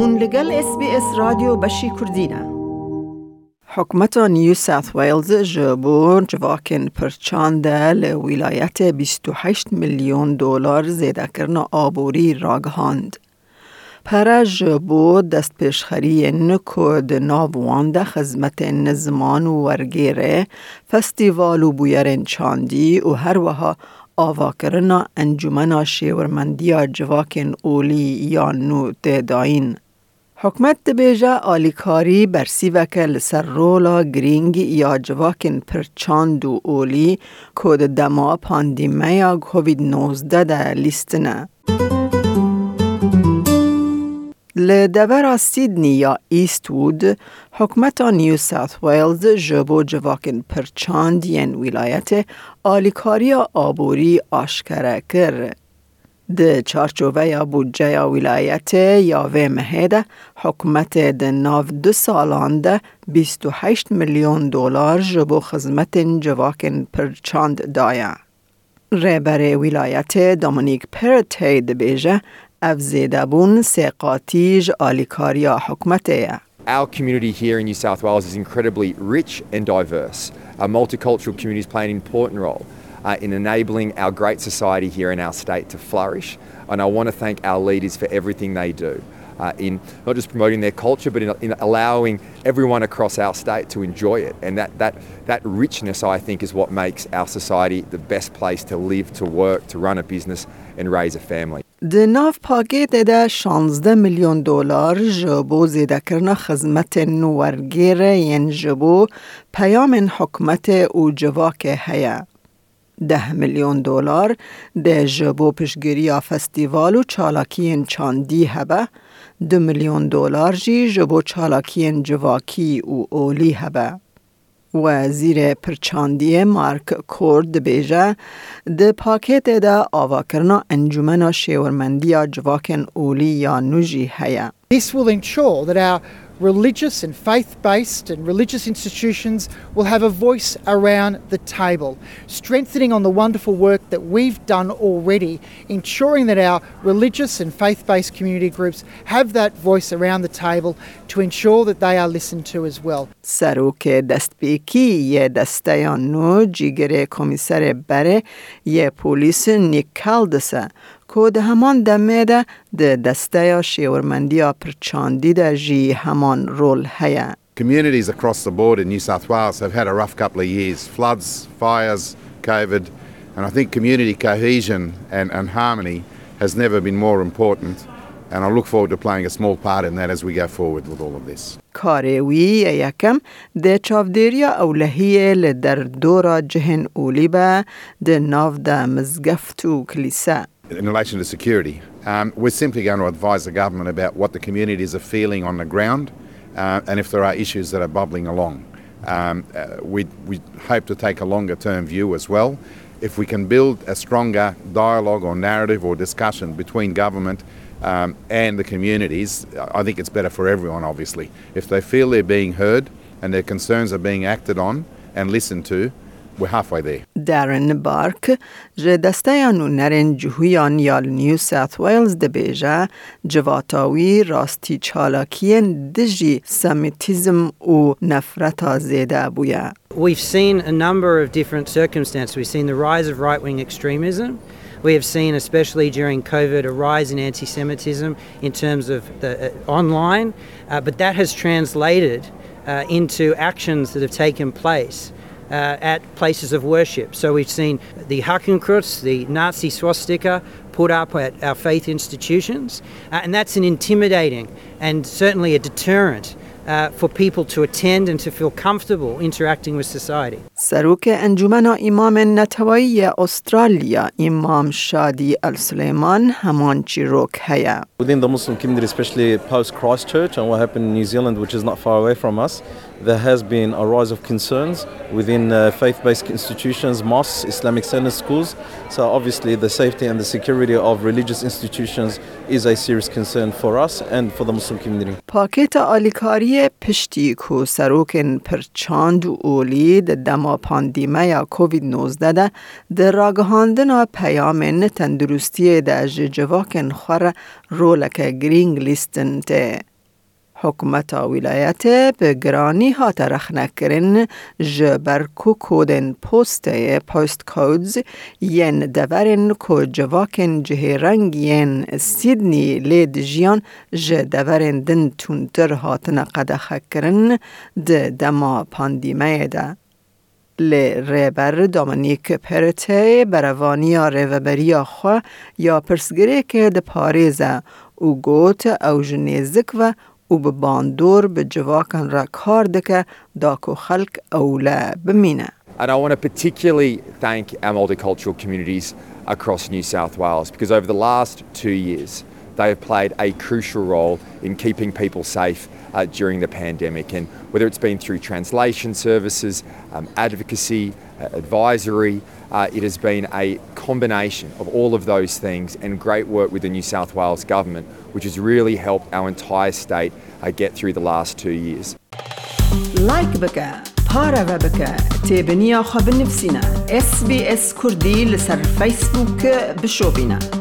هون لگل اس بی اس رادیو بشی کردینه حکمت نیو ساوت ویلز جبو جواکن پرچانده لولایت 28 میلیون دلار زیده کرن آبوری راگهاند. پرج بو دست پیشخری نکود ناوان خزمت نزمان و ورگیره فستیوال و بویرن چاندی و هر وها آواکرنا انجمنا شیورمندیا جواکن اولی یا نو تداین. حکمت دبیجا آلیکاری برسی وکل سر رولا گرینگ یا جواکن پرچاند و اولی کود دما پاندیمه کووید 19 ده لیستنه. لدور سیدنی یا ایست وود حکمت نیو ساوت ویلز جبو جواکن پرچاند ین ولایت آلیکاری آبوری آشکره کر. د چارچوبه یا بودجه یا ولایت یا و مهده حکومت د ناو دو سالان ده 28 میلیون دلار جبو خدمت جواکن پرچاند دایا. رهبر ولایت دومینیک پرتی بیجه افزیده سقاتیج آلیکاریا حکمته Our community here in New South Wales is incredibly rich and diverse. Our multicultural communities play an important role uh, in enabling our great society here in our state to flourish. And I want to thank our leaders for everything they do. Uh, in not just promoting their culture, but in, in, allowing everyone across our state to enjoy it. And that, that, that richness, I think, is what makes our society the best place to live, to work, to run a business, and raise a family. د ناف پاکیت ده 16 میلیون دلار جبو زیده کرنا خدمت نورگیر ین جبو پیام حکمت او جواک هیا. ده میلیون دلار ده جبو پشگیری فستیوال و چالاکی چاندی هبه دو میلیون دلار جی جبو چالاکی جواکی و اولی هبه. وزیر پرچاندی مارک کورد بیجه ده پاکت ده آوا کرنا انجمن شیورمندی جواکن اولی یا نوجی هیا. This will ensure that our religious and faith based and religious institutions will have a voice around the table, strengthening on the wonderful work that we've done already, ensuring that our religious and faith based community groups have that voice around the table to ensure that they are listened to as well. سروک دستپیکی یه دسته نو جیگر کمیسر بره یه پولیس نیکالدسه که ده همان دمه ده ده دسته شیورمندی پرچاندی ده جی همان رول هیا. Communities across the board in New South Wales have had a rough couple of years. Floods, fires, COVID, and I think community cohesion and, and harmony has never been more important. And I look forward to playing a small part in that as we go forward with all of this. کاروی یکم ده چاودیریا اولهیه لدر دورا جهن اولی به ده ناو ده مزگفت و کلیسه. in relation to security. Um, we're simply going to advise the government about what the communities are feeling on the ground uh, and if there are issues that are bubbling along. Um, uh, we, we hope to take a longer term view as well. If we can build a stronger dialogue or narrative or discussion between government um, and the communities, I think it's better for everyone, obviously. If they feel they're being heard and their concerns are being acted on and listened to, we're halfway there. Darren Bark, že desteja nu nerin juhuyan yal New South Wales de beja, jvatawi rasti chalakien diji semitism u nefreta zeda buya. We've seen a number of different circumstances. We've seen the rise of right wing extremism. We have seen, especially during COVID, a rise in anti Semitism in terms of the uh, online, uh, but that has translated uh, into actions that have taken place uh, at places of worship. So we've seen the Hakenkreuz, the Nazi swastika, put up at our faith institutions, uh, and that's an intimidating and certainly a deterrent uh, for people to attend and to feel comfortable interacting with society. سروک انجمن امام نتوایی استرالیا امام شادی السلیمان همان چیروک هیا. Within the Muslim community, especially post Christchurch and what happened in New Zealand, which is not far away from us, there has been a rise of concerns within uh, faith-based institutions, mosques, Islamic centers, schools. So obviously the safety and the security of religious institutions is a serious concern for us and for the Muslim community. پاکت آلیکاری پشتی کو سروکن پرچاند و اولید دما پاندیمه یا کووید 19 ده در راگهاندن پیام تندرستی ده جواکن خور رولک گرینگ لیستن ته. حکومت ولایت به گرانی هات رخنه کرن جبر کو کودن پوست پوست کودز ین دورن کو جواکن جه رنگ ین سیدنی لید جیان ج دورن دن تونتر هاتن قدخه کرن ده دما پاندیمه ده. لی ریبر دامنیک پرته بروانی ریوبریا خو یا پرسگری که ده پاریزه او گوت او جنیزک و او به باندور به جواکن را کار دکه داکو خلق اولا بمینه. And I want to particularly thank our multicultural communities across New South Wales because over the last two years they have played a crucial role in keeping people safe uh, during the pandemic. And whether it's been through translation services, um, advocacy, uh, advisory, uh, it has been a combination of all of those things and great work with the New South Wales Government, which has really helped our entire state uh, get through the last two years. لایک بکە پارەوە بکە تێبنییا خە بنفسینە SسBS کوردی لەسەر فیسبووک بشۆبینە.